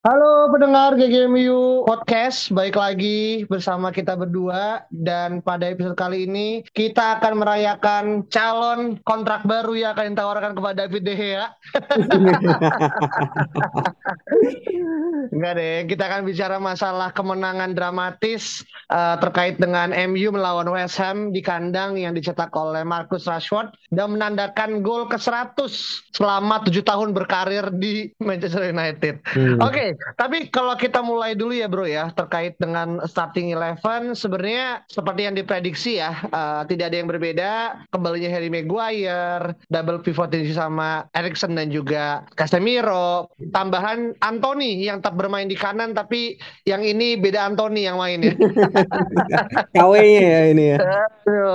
Halo pendengar GGMU Podcast, baik lagi bersama kita berdua dan pada episode kali ini kita akan merayakan calon kontrak baru yang akan ditawarkan kepada David De Gea. Enggak deh, kita akan bicara masalah kemenangan dramatis uh, terkait dengan MU melawan West Ham di kandang yang dicetak oleh Marcus Rashford dan menandakan gol ke-100 selama tujuh tahun berkarir di Manchester United. Hmm. Oke, okay, tapi kalau kita mulai dulu ya bro ya terkait dengan starting eleven sebenarnya seperti yang diprediksi ya uh, tidak ada yang berbeda kembalinya Harry Maguire, double pivot sama Erikson dan juga Casemiro, tambahan Anthony yang tetap bermain di kanan tapi yang ini beda Anthony yang main ya. KW-nya ya ini ya.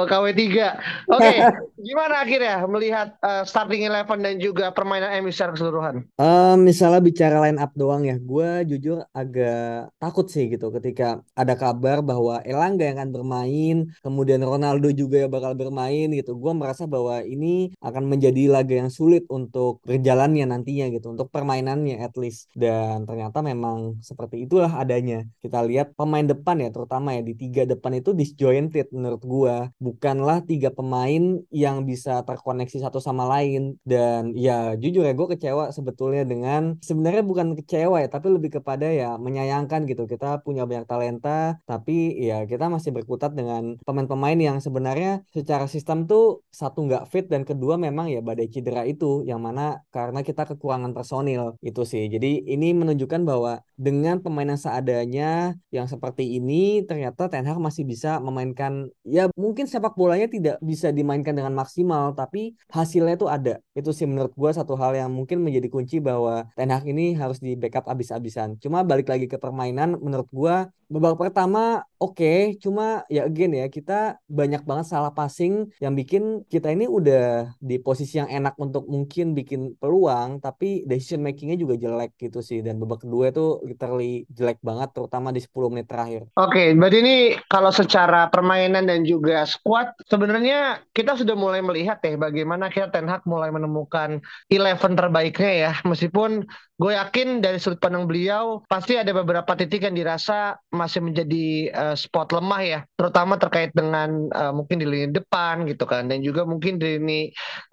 KW 3. Oke, okay, gimana akhirnya melihat uh, starting eleven dan juga permainan MU secara keseluruhan? Uh, misalnya bicara line up doang ya, gue jujur agak takut sih gitu ketika ada kabar bahwa Elangga yang akan bermain, kemudian Ronaldo juga yang bakal bermain gitu. Gue merasa bahwa ini akan menjadi laga yang sulit untuk berjalannya nantinya gitu, untuk permainannya at least. Dan ternyata memang seperti itulah adanya. Kita lihat pemain depan ya, terutama ya di tiga depan itu disjointed menurut gue. Bukanlah tiga pemain yang bisa terkoneksi satu sama lain. Dan ya jujur ya gue kecewa sebetulnya dengan sebenarnya bukan kecewa ya, tapi lebih kepada ya menyayangkan gitu. Kita punya banyak talenta, tapi ya kita masih berkutat dengan pemain-pemain yang sebenarnya secara sistem tuh satu nggak fit dan kedua memang ya badai cedera itu yang mana karena kita kekurangan personil itu sih. Jadi ini menunjukkan bahwa dengan pemain yang seadanya yang seperti ini ternyata Ten Hag masih bisa memainkan ya mungkin sepak bolanya tidak bisa dimainkan dengan maksimal tapi hasilnya itu ada. Itu sih menurut gue satu hal yang mungkin menjadi kunci bahwa Ten Hag ini harus di backup abis habis-habisan. Cuma balik lagi ke permainan menurut gua babak pertama oke, okay, cuma ya again ya kita banyak banget salah passing yang bikin kita ini udah di posisi yang enak untuk mungkin bikin peluang tapi decision makingnya juga jelek gitu sih dan babak kedua itu literally jelek banget terutama di 10 menit terakhir. Oke, okay, berarti ini kalau secara permainan dan juga squad sebenarnya kita sudah mulai melihat ya bagaimana kita Ten Hag mulai menemukan eleven terbaiknya ya meskipun gue yakin dari sudut pandang beliau pasti ada beberapa titik yang dirasa masih menjadi uh, spot lemah ya, terutama terkait dengan uh, mungkin di lini depan gitu kan, dan juga mungkin di lini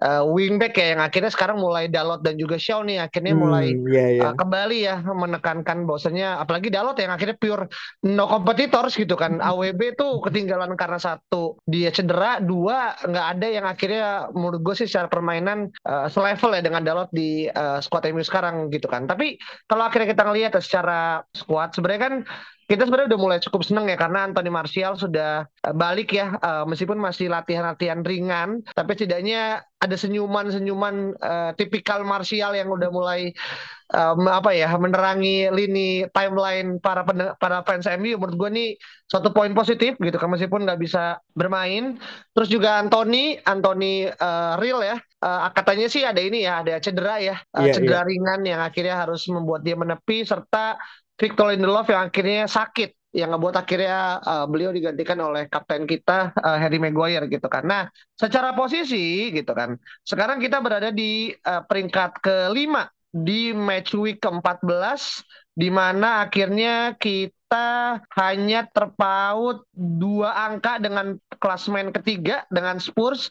uh, wingback ya yang akhirnya sekarang mulai Dalot dan juga Shaw nih akhirnya hmm, mulai yeah, yeah. Uh, kembali ya menekankan bahwasanya apalagi Dalot yang akhirnya pure no competitors gitu kan, hmm. AWB tuh ketinggalan karena satu dia cedera, dua nggak ada yang akhirnya menurut gue sih secara permainan uh, selevel ya dengan Dalot di uh, squad MU sekarang gitu kan. Tapi kalau akhirnya kita ngelihat secara squad sebenarnya kan kita sebenarnya udah mulai cukup seneng ya karena Anthony Martial sudah eh, balik ya uh, meskipun masih latihan-latihan ringan tapi setidaknya ada senyuman-senyuman uh, tipikal Martial yang udah mulai um, apa ya menerangi lini timeline para para fans MU menurut gue nih suatu poin positif gitu kan meskipun nggak bisa bermain. Terus juga Anthony Anthony uh, real ya. Uh, katanya sih ada ini ya ada cedera ya uh, yeah, cedera yeah. ringan yang akhirnya harus membuat dia menepi serta Victor Lindelof yang akhirnya sakit yang ngebuat akhirnya uh, beliau digantikan oleh kapten kita uh, Harry Maguire gitu kan. Nah, secara posisi gitu kan. Sekarang kita berada di uh, peringkat kelima di match week ke-14 di mana akhirnya kita hanya terpaut dua angka dengan klasmen ketiga dengan Spurs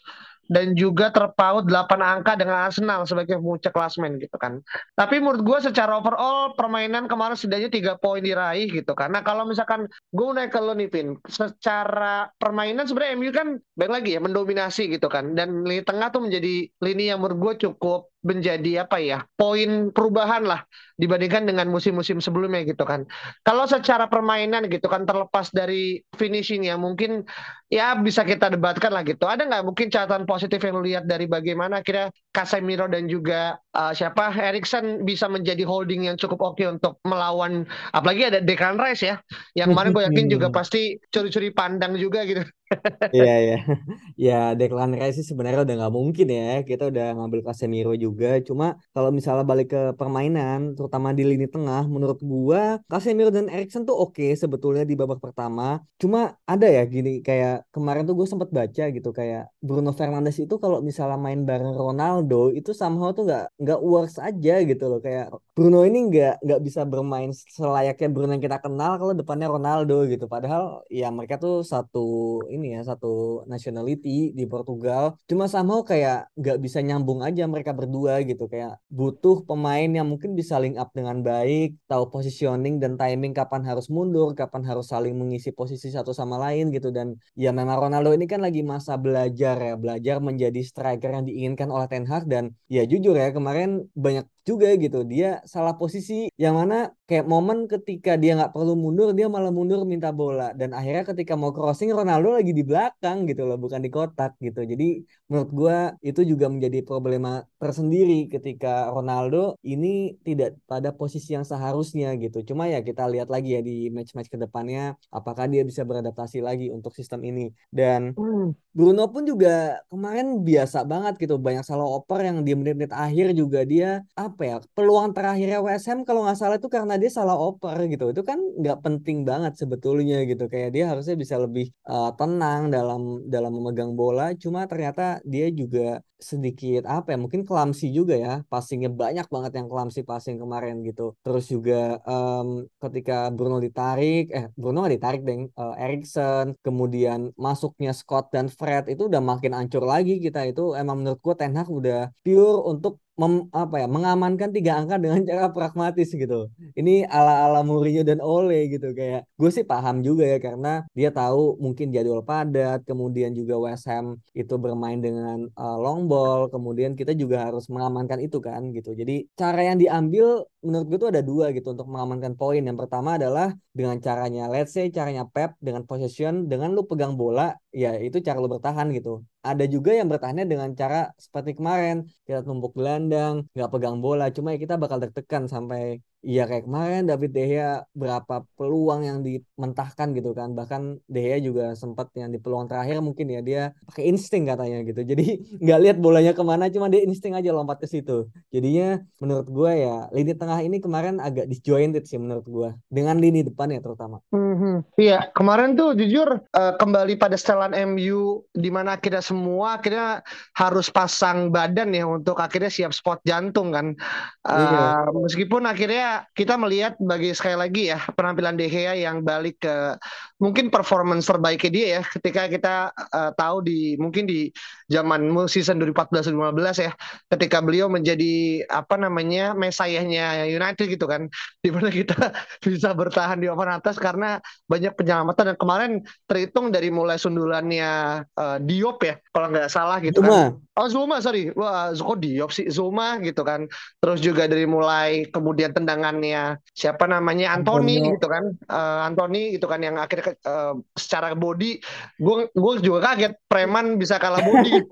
dan juga terpaut 8 angka dengan Arsenal sebagai pemuncak klasmen gitu kan. Tapi menurut gue secara overall permainan kemarin setidaknya tiga poin diraih gitu. Karena kalau misalkan gue naik ke lo nih secara permainan sebenarnya MU kan baik lagi ya mendominasi gitu kan. Dan lini tengah tuh menjadi lini yang menurut gue cukup menjadi apa ya poin perubahan lah dibandingkan dengan musim-musim sebelumnya gitu kan. Kalau secara permainan gitu kan terlepas dari finishing yang mungkin ya bisa kita debatkan lah gitu. Ada nggak mungkin catatan positif yang lu lihat dari bagaimana kira Casemiro dan juga uh, siapa Erikson bisa menjadi holding yang cukup oke untuk melawan apalagi ada Declan Rice ya yang kemarin gue yakin juga pasti curi-curi pandang juga gitu Iya iya. Ya Declan Rice sih sebenarnya udah nggak mungkin ya. Kita udah ngambil Casemiro juga. Cuma kalau misalnya balik ke permainan, terutama di lini tengah, menurut gua Casemiro dan Erikson tuh oke sebetulnya di babak pertama. Cuma ada ya gini kayak kemarin tuh gue sempat baca gitu kayak Bruno Fernandes itu kalau misalnya main bareng Ronaldo itu somehow tuh nggak nggak works aja gitu loh kayak Bruno ini nggak nggak bisa bermain selayaknya Bruno yang kita kenal kalau depannya Ronaldo gitu. Padahal ya mereka tuh satu ini ya satu nationality di Portugal. Cuma sama kayak nggak bisa nyambung aja mereka berdua gitu kayak butuh pemain yang mungkin bisa link up dengan baik, tahu positioning dan timing kapan harus mundur, kapan harus saling mengisi posisi satu sama lain gitu dan ya memang Ronaldo ini kan lagi masa belajar ya, belajar menjadi striker yang diinginkan oleh Ten dan ya jujur ya kemarin banyak juga gitu. Dia salah posisi yang mana kayak momen ketika dia nggak perlu mundur dia malah mundur minta bola. Dan akhirnya ketika mau crossing Ronaldo lagi di belakang gitu loh bukan di kotak gitu. Jadi menurut gue itu juga menjadi problema tersendiri ketika Ronaldo ini tidak pada posisi yang seharusnya gitu. Cuma ya kita lihat lagi ya di match-match ke depannya apakah dia bisa beradaptasi lagi untuk sistem ini. Dan hmm. Bruno pun juga kemarin biasa banget gitu banyak salah oper yang di menit-menit akhir juga dia apa ya peluang terakhirnya Ham kalau nggak salah itu karena dia salah oper gitu. Itu kan nggak penting banget sebetulnya gitu. Kayak dia harusnya bisa lebih uh, tenang dalam dalam memegang bola. Cuma ternyata dia juga sedikit apa ya mungkin klamsi juga ya. Passingnya banyak banget yang klamsi passing kemarin gitu. Terus juga um, ketika Bruno ditarik eh Bruno nggak ditarik deng uh, Erikson kemudian masuknya Scott dan Fred itu udah makin ancur lagi kita. Itu emang menurut gue Ten Hag udah pure untuk mem, apa ya mengamankan tiga angka dengan cara pragmatis gitu. Ini ala ala Mourinho dan Ole gitu kayak gue sih paham juga ya karena dia tahu mungkin jadwal padat, kemudian juga West Ham itu bermain dengan uh, long ball, kemudian kita juga harus mengamankan itu kan gitu. Jadi cara yang diambil menurut gue tuh ada dua gitu untuk mengamankan poin. Yang pertama adalah dengan caranya let's say caranya Pep dengan possession dengan lu pegang bola ya itu cara lu bertahan gitu ada juga yang bertahannya dengan cara seperti kemarin kita tumpuk gelandang nggak pegang bola cuma ya kita bakal tertekan sampai Iya kayak kemarin David De Gea berapa peluang yang dimentahkan gitu kan. Bahkan De Gea juga sempat yang di peluang terakhir mungkin ya dia pakai insting katanya gitu. Jadi nggak lihat bolanya ke mana cuma dia insting aja lompat ke situ. Jadinya menurut gue ya lini tengah ini kemarin agak disjointed sih menurut gue dengan lini depan ya terutama. Mm-hmm. iya kemarin tuh jujur uh, kembali pada setelan MU di mana akhirnya semua akhirnya harus pasang badan ya untuk akhirnya siap spot jantung kan. Uh, iya. meskipun akhirnya kita melihat bagi sekali lagi ya penampilan De Gea yang balik ke mungkin performance terbaiknya dia ya ketika kita uh, tahu di mungkin di zaman season 2014-2015 ya ketika beliau menjadi apa namanya mesayahnya United gitu kan. Di mana kita bisa bertahan di papan atas karena banyak penyelamatan. Dan kemarin terhitung dari mulai sundulannya uh, Diop ya kalau nggak salah gitu Zuma. kan oh Zuma sorry. Wah kok Diop sih? Zuma gitu kan. Terus juga dari mulai kemudian tendangannya siapa namanya? Anthony gitu kan. Uh, Anthony gitu kan yang akhirnya uh, secara body gue gue juga kaget. Preman bisa kalah body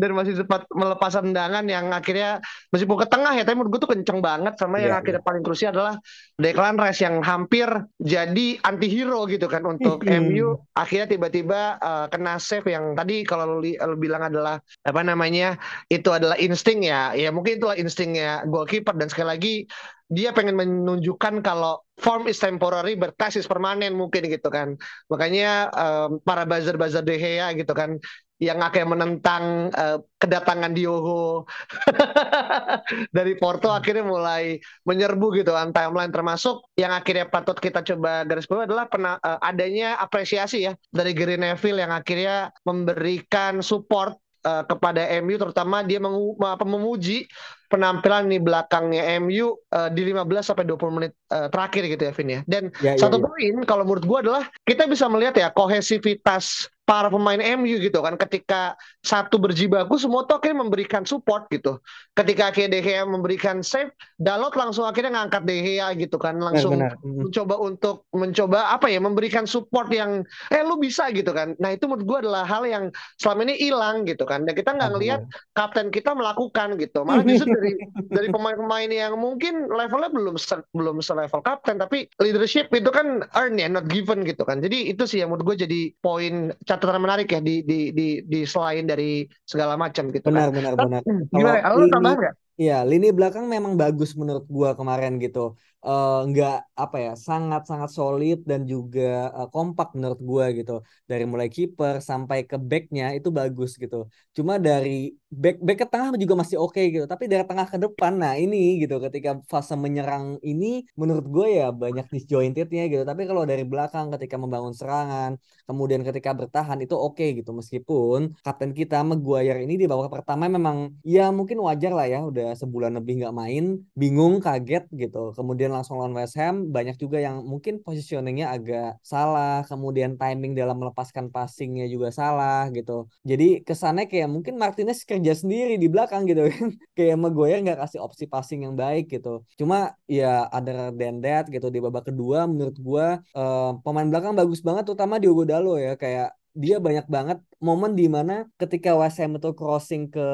dan masih sempat melepas tendangan yang akhirnya meskipun ke tengah ya tapi menurut gue tuh kenceng banget. Sama yeah, yang iya. akhirnya paling krusial adalah Declan Rice yang hampir jadi anti hero gitu kan untuk MU akhirnya tiba-tiba uh, kena save yang tadi kalau lu, lu bilang adalah apa namanya itu adalah insting ya. Ya mungkin itulah instingnya goalkeeper. Dan sekali lagi dia pengen menunjukkan kalau form is temporary bertasis permanen mungkin gitu kan. Makanya um, para buzzer-buzzer De Gea gitu kan yang akhirnya menentang uh, kedatangan Diogo dari Porto akhirnya mulai menyerbu gitu kan timeline. Termasuk yang akhirnya patut kita coba garis bawah adalah pena, uh, adanya apresiasi ya dari Gary Neville yang akhirnya memberikan support uh, kepada MU terutama dia mengu, apa, memuji penampilan di belakangnya MU uh, di 15 sampai 20 menit uh, terakhir gitu ya Vin ya. Dan ya, ya satu ya, poin kalau menurut gua adalah kita bisa melihat ya kohesivitas para pemain MU gitu kan. Ketika satu berjibaku semua tuh akhirnya memberikan support gitu. Ketika akhirnya De Gea memberikan save Dalot langsung akhirnya ngangkat De Gea gitu kan. Langsung benar, benar. mencoba untuk mencoba apa ya memberikan support yang eh lu bisa gitu kan. Nah itu menurut gue adalah hal yang selama ini hilang gitu kan. Dan kita nggak ngelihat kapten kita melakukan gitu. Malah justru dari dari pemain-pemain yang mungkin levelnya belum se, belum selevel kapten tapi leadership itu kan earn ya not given gitu kan. Jadi itu sih yang menurut gue jadi poin catatan menarik ya di di di, di selain dari segala macam gitu benar kan. benar benar gimana kalau tambah nggak Iya, lini belakang memang bagus menurut gua kemarin gitu. Uh, nggak apa ya, sangat-sangat solid dan juga uh, kompak menurut gua gitu. Dari mulai kiper sampai ke backnya itu bagus gitu. Cuma dari back back ke tengah juga masih oke okay, gitu. Tapi dari tengah ke depan, nah ini gitu. Ketika fase menyerang ini, menurut gue ya banyak disjointednya gitu. Tapi kalau dari belakang ketika membangun serangan, kemudian ketika bertahan itu oke okay, gitu. Meskipun kapten kita Maguire ini di babak pertama memang ya mungkin wajar lah ya udah sebulan lebih nggak main, bingung, kaget gitu. Kemudian langsung lawan West Ham, banyak juga yang mungkin positioningnya agak salah, kemudian timing dalam melepaskan passingnya juga salah gitu. Jadi kesannya kayak mungkin Martinez kerja sendiri di belakang gitu kan. kayak Maguire nggak kasih opsi passing yang baik gitu. Cuma ya other than that gitu di babak kedua menurut gua uh, pemain belakang bagus banget terutama Diogo Dalo ya kayak dia banyak banget momen di mana ketika West Ham itu crossing ke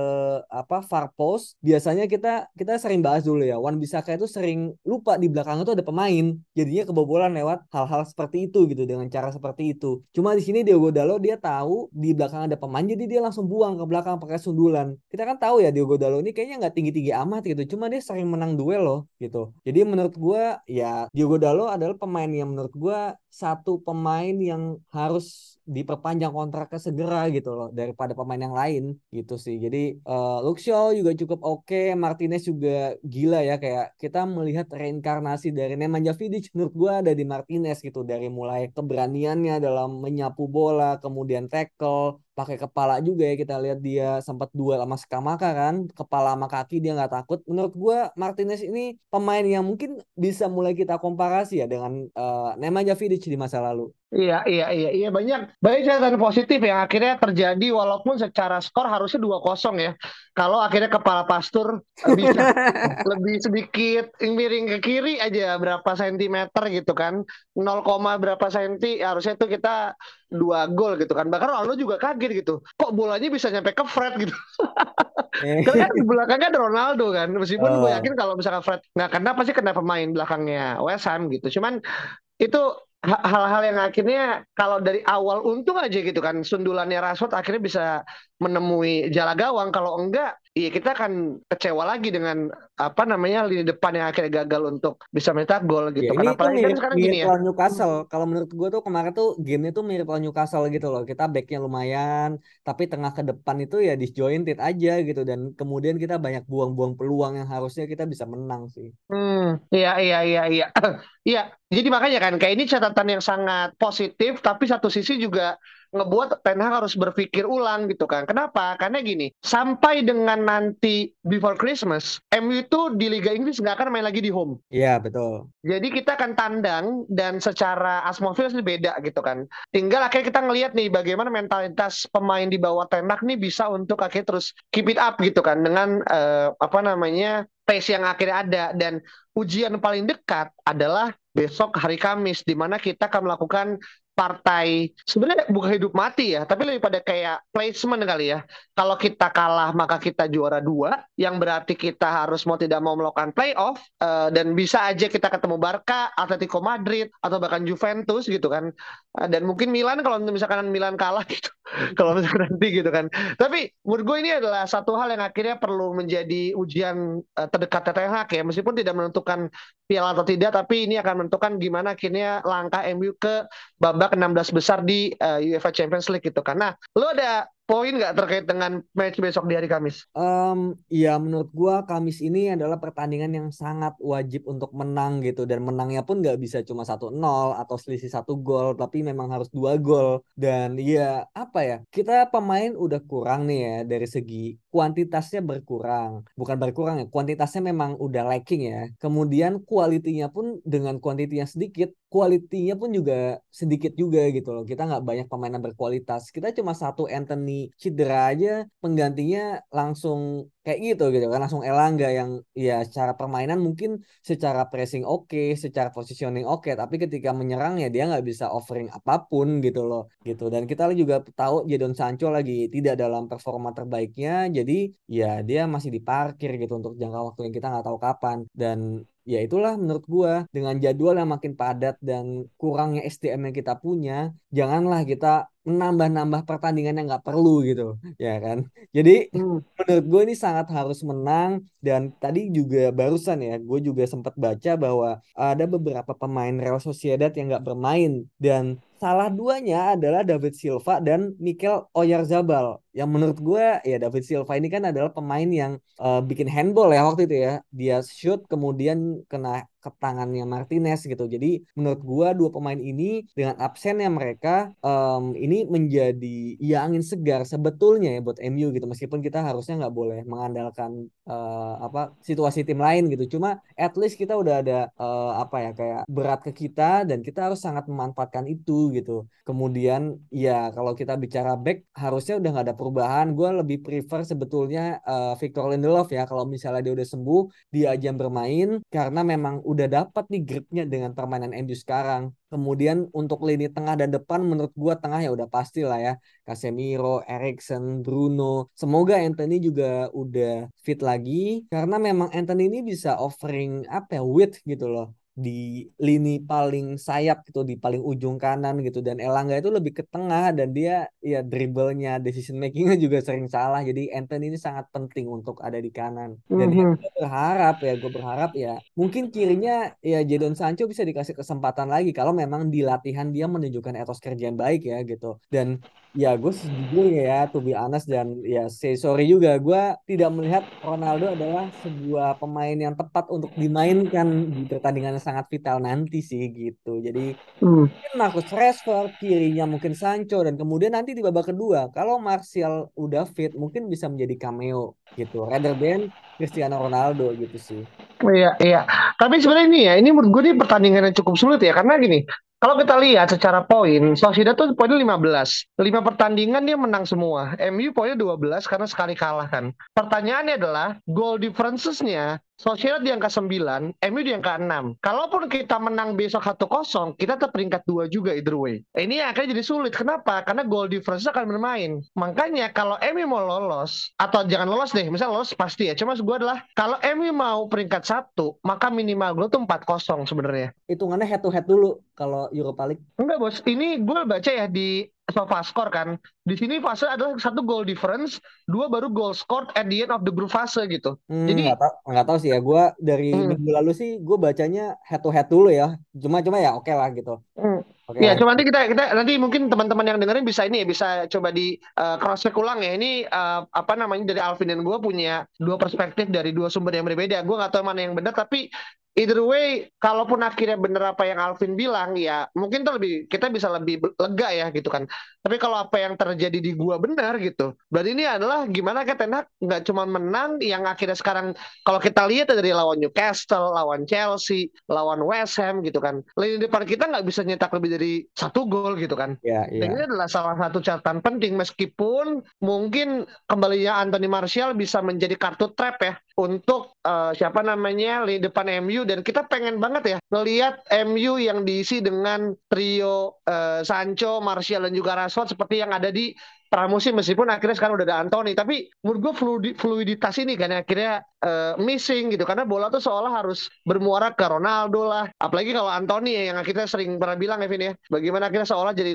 apa far post biasanya kita kita sering bahas dulu ya Wan Bisaka itu sering lupa di belakang itu ada pemain jadinya kebobolan lewat hal-hal seperti itu gitu dengan cara seperti itu. Cuma di sini Diogo Dalo dia tahu di belakang ada pemain jadi dia langsung buang ke belakang pakai sundulan. Kita kan tahu ya Diogo Dalo ini kayaknya nggak tinggi-tinggi amat gitu cuma dia sering menang duel loh gitu. Jadi menurut gue ya Diogo Dalo adalah pemain yang menurut gue satu pemain yang harus diperpanjang kontraknya segera gitu loh daripada pemain yang lain gitu sih. Jadi uh, Luxio juga cukup oke, okay. Martinez juga gila ya kayak kita melihat reinkarnasi dari Nemanja Vidic menurut gua ada di Martinez gitu dari mulai keberaniannya dalam menyapu bola, kemudian tackle, pakai kepala juga ya kita lihat dia sempat duel sama Skamaka kan kepala sama kaki dia nggak takut menurut gue Martinez ini pemain yang mungkin bisa mulai kita komparasi ya dengan uh, Nemanja Vidic di masa lalu Iya, iya, iya, iya banyak banyak catatan positif yang akhirnya terjadi walaupun secara skor harusnya dua kosong ya. Kalau akhirnya kepala pastur bisa lebih sedikit miring ke kiri aja berapa sentimeter gitu kan. 0, berapa senti harusnya itu kita dua gol gitu kan. Bahkan Ronaldo juga kaget gitu. Kok bolanya bisa nyampe ke Fred gitu. Karena kan di belakangnya ada Ronaldo kan. Meskipun oh. gue yakin kalau misalkan Fred nggak kena pasti kena pemain belakangnya West Ham gitu. Cuman itu hal-hal yang akhirnya kalau dari awal untung aja gitu kan sundulannya Rashford akhirnya bisa menemui jala gawang kalau enggak iya kita akan kecewa lagi dengan apa namanya lini depan yang akhirnya gagal untuk bisa mencetak gol gitu. Ya, ini tuh mirip, kan sekarang mirip gini ya. Newcastle. Kalau menurut gue tuh kemarin tuh game itu mirip lawan Newcastle gitu loh. Kita backnya lumayan, tapi tengah ke depan itu ya disjointed aja gitu dan kemudian kita banyak buang-buang peluang yang harusnya kita bisa menang sih. Hmm, iya iya iya iya. Iya, jadi makanya kan kayak ini catatan yang sangat positif tapi satu sisi juga ngebuat Ten Hag harus berpikir ulang gitu kan. Kenapa? Karena gini, sampai dengan nanti before Christmas, MU itu di Liga Inggris nggak akan main lagi di home. Iya, betul. Jadi kita akan tandang dan secara atmosfer sih beda gitu kan. Tinggal akhirnya kita ngelihat nih bagaimana mentalitas pemain di bawah Ten Hag nih bisa untuk akhirnya terus keep it up gitu kan dengan uh, apa namanya pace yang akhirnya ada dan ujian paling dekat adalah besok hari Kamis di mana kita akan melakukan partai sebenarnya bukan hidup mati ya, tapi lebih pada kayak placement kali ya. Kalau kita kalah maka kita juara dua, yang berarti kita harus mau tidak mau melakukan playoff uh, dan bisa aja kita ketemu Barca, Atletico Madrid atau bahkan Juventus gitu kan. Uh, dan mungkin Milan kalau misalkan Milan kalah gitu, kalau misalkan nanti gitu kan. Tapi menurut gue ini adalah satu hal yang akhirnya perlu menjadi ujian uh, terdekat Ten Hag ya, meskipun tidak menentukan piala atau tidak, tapi ini akan menentukan gimana akhirnya langkah MU ke babak babak 16 besar di uh, UEFA Champions League gitu kan. Nah, lu ada poin nggak terkait dengan match besok di hari Kamis? Um, ya menurut gua Kamis ini adalah pertandingan yang sangat wajib untuk menang gitu dan menangnya pun nggak bisa cuma satu nol atau selisih satu gol tapi memang harus dua gol dan ya apa ya kita pemain udah kurang nih ya dari segi kuantitasnya berkurang. Bukan berkurang ya, kuantitasnya memang udah lacking ya. Kemudian kualitinya pun dengan kuantitinya sedikit, kualitinya pun juga sedikit juga gitu loh. Kita nggak banyak pemain yang berkualitas. Kita cuma satu Anthony cedera aja, penggantinya langsung kayak gitu gitu kan langsung Elangga yang ya secara permainan mungkin secara pressing oke, okay, secara positioning oke, okay, tapi ketika menyerang ya dia nggak bisa offering apa pun gitu loh gitu. Dan kita juga tahu Jadon Sancho lagi tidak dalam performa terbaiknya, jadi ya dia masih diparkir gitu untuk jangka waktu yang kita nggak tahu kapan dan ya itulah menurut gua dengan jadwal yang makin padat dan kurangnya SDM yang kita punya janganlah kita menambah-nambah pertandingan yang nggak perlu gitu ya kan jadi hmm. menurut gue ini sangat harus menang dan tadi juga barusan ya gue juga sempat baca bahwa ada beberapa pemain Real Sociedad yang nggak bermain dan salah duanya adalah David Silva dan Mikel Oyarzabal. Yang menurut gue ya David Silva ini kan adalah pemain yang uh, bikin handball ya waktu itu ya. Dia shoot kemudian kena ke tangannya Martinez gitu. Jadi menurut gua dua pemain ini dengan absennya mereka um, ini menjadi ya angin segar sebetulnya ya buat MU gitu. Meskipun kita harusnya nggak boleh mengandalkan uh, apa situasi tim lain gitu. Cuma at least kita udah ada uh, apa ya kayak berat ke kita dan kita harus sangat memanfaatkan itu gitu. Kemudian ya kalau kita bicara back harusnya udah nggak ada perubahan. Gua lebih prefer sebetulnya uh, Victor Lindelof ya kalau misalnya dia udah sembuh dia aja bermain karena memang udah dapat nih gripnya dengan permainan MU sekarang. Kemudian untuk lini tengah dan depan menurut gua tengah ya udah pasti lah ya. Casemiro, Erikson, Bruno. Semoga Anthony juga udah fit lagi karena memang Anthony ini bisa offering apa ya width gitu loh di lini paling sayap gitu di paling ujung kanan gitu. Dan Elangga itu lebih ke tengah dan dia ya dribblenya decision makingnya juga sering salah. Jadi Anthony ini sangat penting untuk ada di kanan. Dan mm -hmm. gue berharap ya gue berharap ya mungkin kirinya ya Jadon Sancho bisa dikasih kesempatan lagi kalau memang di latihan dia menunjukkan etos kerja yang baik ya gitu. Dan ya gue sejujurnya ya to be honest dan ya say sorry juga. Gue tidak melihat Ronaldo adalah sebuah pemain yang tepat untuk dimainkan di pertandingan sangat vital nanti sih gitu. Jadi hmm. mungkin Marcus Rashford kirinya mungkin Sancho dan kemudian nanti di babak kedua kalau Martial udah fit mungkin bisa menjadi cameo gitu. Rather than Cristiano Ronaldo gitu sih. Iya, iya. Tapi sebenarnya ini ya, ini menurut gue ini pertandingan yang cukup sulit ya, karena gini, kalau kita lihat secara poin, Sociedad tuh poinnya 15. 5 pertandingan dia menang semua. MU poinnya 12 karena sekali kalah kan. Pertanyaannya adalah goal differences-nya Sociedad di angka 9, MU di angka 6. Kalaupun kita menang besok 1-0, kita tetap peringkat 2 juga either way. Ini akan jadi sulit. Kenapa? Karena goal difference akan bermain. Makanya kalau MU mau lolos, atau jangan lolos deh, misalnya lolos pasti ya. Cuma gue adalah, kalau MU mau peringkat 1, maka minimal gue tuh 4-0 sebenarnya. Hitungannya head to head dulu kalau Europa League. Enggak bos, ini gue baca ya di SofaScore kan. Di sini fase adalah satu goal difference, dua baru goal scored at the end of the group fase gitu. Hmm, Jadi nggak tahu nggak tahu sih ya. Gue dari hmm. minggu lalu sih gue bacanya head to head dulu ya. Cuma cuma ya oke okay lah gitu. Hmm. Okay. Ya, cuma nanti kita kita nanti mungkin teman-teman yang dengerin bisa ini ya bisa coba di uh, cross check ulang ya. Ini uh, apa namanya dari Alvin dan gue punya dua perspektif dari dua sumber yang berbeda. Gue nggak tahu mana yang benar tapi either way, kalaupun akhirnya bener apa yang Alvin bilang, ya mungkin tuh lebih kita bisa lebih lega ya gitu kan. Tapi kalau apa yang terjadi di gua benar gitu, berarti ini adalah gimana kan Ten nggak cuma menang, yang akhirnya sekarang kalau kita lihat dari lawan Newcastle, lawan Chelsea, lawan West Ham gitu kan, lini depan kita nggak bisa nyetak lebih dari satu gol gitu kan. Yeah, yeah. ini adalah salah satu catatan penting meskipun mungkin kembalinya Anthony Martial bisa menjadi kartu trap ya untuk uh, siapa namanya di depan MU dan kita pengen banget ya melihat MU yang diisi dengan trio uh, Sancho, Martial dan juga Rashford seperti yang ada di pramusim meskipun akhirnya sekarang udah ada Anthony tapi menurut gue fluid, fluiditas ini kan akhirnya uh, missing gitu. Karena bola tuh seolah harus bermuara ke Ronaldo lah. Apalagi kalau Anthony ya yang akhirnya sering pernah bilang Evin ya bagaimana akhirnya seolah jadi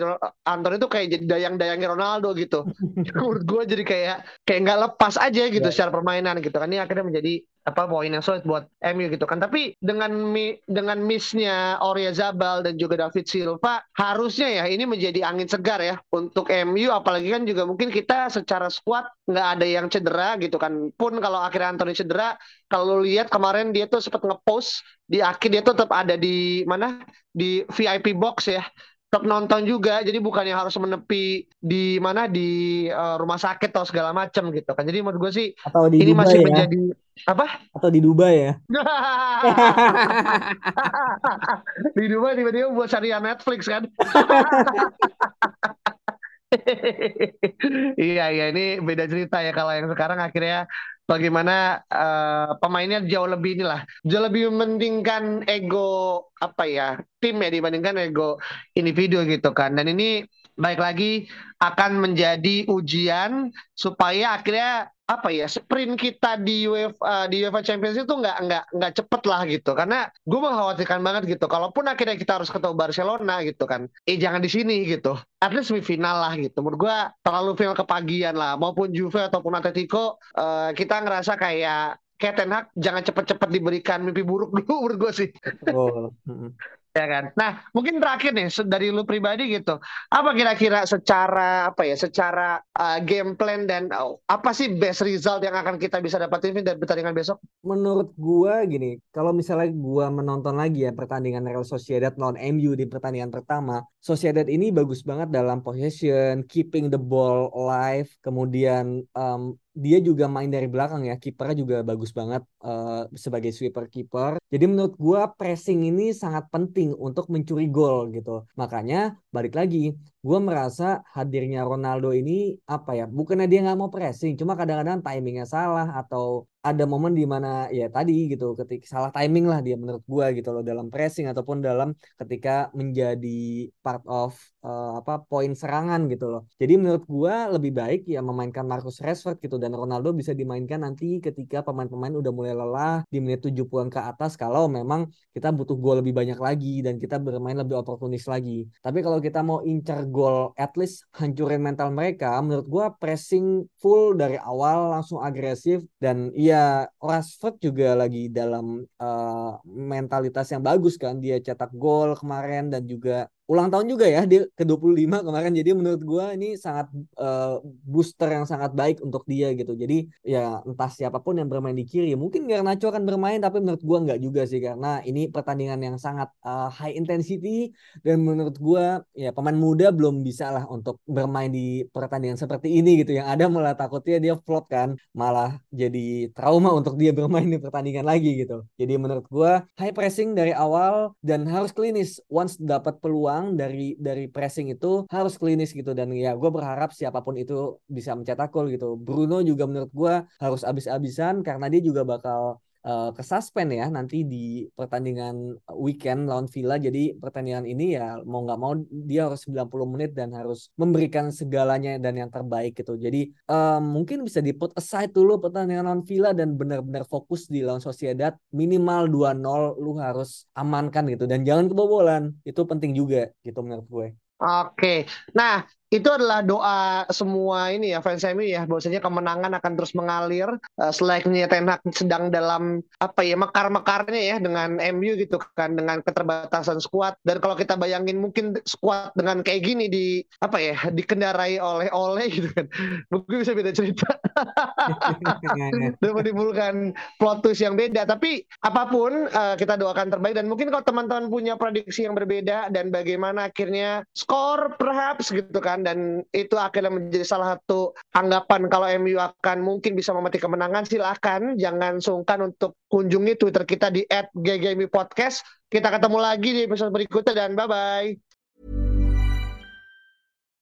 Anthony tuh kayak jadi dayang-dayangnya Ronaldo gitu. Menurut gue jadi kayak kayak nggak lepas aja gitu yeah. secara permainan gitu kan. Ini akhirnya menjadi apa poin yang sulit buat MU gitu kan. Tapi dengan mi, dengan missnya Orya Zabal dan juga David Silva harusnya ya ini menjadi angin segar ya untuk MU apalagi kan juga mungkin kita secara squad nggak ada yang cedera gitu kan. Pun kalau akhirnya Anthony cedera, kalau lihat kemarin dia tuh sempat ngepost di akhir dia tuh tetap ada di mana di VIP box ya tetap nonton juga. Jadi bukannya harus menepi di mana di uh, rumah sakit atau segala macam gitu kan. Jadi menurut gue sih Atau di ini Dubai masih ya. menjadi apa? Atau di Dubai ya. di Dubai tiba-tiba buat syariah Netflix kan. Iya iya ini beda cerita ya kalau yang sekarang akhirnya bagaimana uh, pemainnya jauh lebih inilah jauh lebih mementingkan ego apa ya tim ya dibandingkan ego individu gitu kan. Dan ini baik lagi akan menjadi ujian supaya akhirnya apa ya sprint kita di UEFA di UEFA Champions itu nggak nggak nggak cepet lah gitu. Karena gue mengkhawatirkan banget gitu. Kalaupun akhirnya kita harus ketemu Barcelona gitu kan eh jangan di sini gitu. At least semifinal lah gitu. Menurut gue terlalu final kepagian lah. Maupun Juve ataupun Atletico uh, kita ngerasa kayak kayak Ten Hag jangan cepet-cepet diberikan mimpi buruk dulu menurut gue sih. Oh. Ya kan. Nah, mungkin terakhir nih dari lu pribadi gitu. Apa kira-kira secara apa ya, secara uh, game plan dan uh, apa sih best result yang akan kita bisa dapatin dari pertandingan besok? Menurut gua gini, kalau misalnya gua menonton lagi ya pertandingan Real Sociedad lawan MU di pertandingan pertama, Sociedad ini bagus banget dalam possession, keeping the ball alive, kemudian um, dia juga main dari belakang ya, kipernya juga bagus banget uh, sebagai sweeper kiper. Jadi menurut gua pressing ini sangat penting untuk mencuri gol gitu. Makanya balik lagi, gue merasa hadirnya Ronaldo ini apa ya? Bukannya dia nggak mau pressing, cuma kadang-kadang timingnya salah atau ada momen di mana ya tadi gitu ketika salah timing lah dia menurut gua gitu loh dalam pressing ataupun dalam ketika menjadi part of uh, apa poin serangan gitu loh. Jadi menurut gua lebih baik ya memainkan Marcus Rashford gitu dan Ronaldo bisa dimainkan nanti ketika pemain-pemain udah mulai lelah di menit 70-an ke atas kalau memang kita butuh gol lebih banyak lagi dan kita bermain lebih oportunis lagi. Tapi kalau kita mau incar gol at least hancurin mental mereka menurut gua pressing full dari awal langsung agresif dan ya Rashford juga lagi dalam uh, mentalitas yang bagus kan dia cetak gol kemarin dan juga ulang tahun juga ya dia ke 25 kemarin. Jadi menurut gue ini sangat uh, booster yang sangat baik untuk dia gitu. Jadi ya entah siapa pun yang bermain di kiri mungkin Garnacho akan bermain tapi menurut gue nggak juga sih. Karena ini pertandingan yang sangat uh, high intensity dan menurut gue ya pemain muda belum bisa lah untuk bermain di pertandingan seperti ini gitu. Yang ada malah takutnya dia flop kan malah jadi trauma untuk dia bermain di pertandingan lagi gitu. Jadi menurut gue high pressing dari awal dan harus klinis. Once dapat peluang dari dari pressing itu harus klinis gitu. Dan ya gue berharap siapa pun itu bisa mencetak gol gitu. Bruno juga menurut gue harus abis-abisan karena dia juga bakal uh, ke suspend ya nanti di pertandingan weekend lawan Villa. Jadi pertandingan ini ya mau nggak mau dia harus 90 menit dan harus memberikan segalanya dan yang terbaik gitu. Jadi um, mungkin bisa di put aside dulu pertandingan lawan Villa dan benar-benar fokus di lawan Sociedad. Minimal 2-0 lu harus amankan gitu. Dan jangan kebobolan. Itu penting juga gitu menurut gue. Oke, nah itu adalah doa semua ini ya fans MU ya bahwasanya kemenangan akan terus mengalir uh, selainnya Ten Hag sedang dalam apa ya mekar-mekarnya ya dengan MU gitu kan dengan keterbatasan skuad dan kalau kita bayangin mungkin skuad dengan kayak gini di apa ya dikendarai oleh oleh gitu kan. Mungkin bisa beda cerita. Dan menimbulkan plot twist yang beda. Tapi apa pun uh, kita doakan terbaik. Dan mungkin kalau teman-teman punya prediksi yang berbeda dan bagaimana akhirnya skor perhaps gitu kan dan itu akhirnya menjadi salah satu anggapan kalau MU akan mungkin bisa memetik kemenangan. Silakan jangan sungkan untuk kunjungi Twitter kita di @ggmi_podcast kita ketemu lagi di episode berikutnya dan bye bye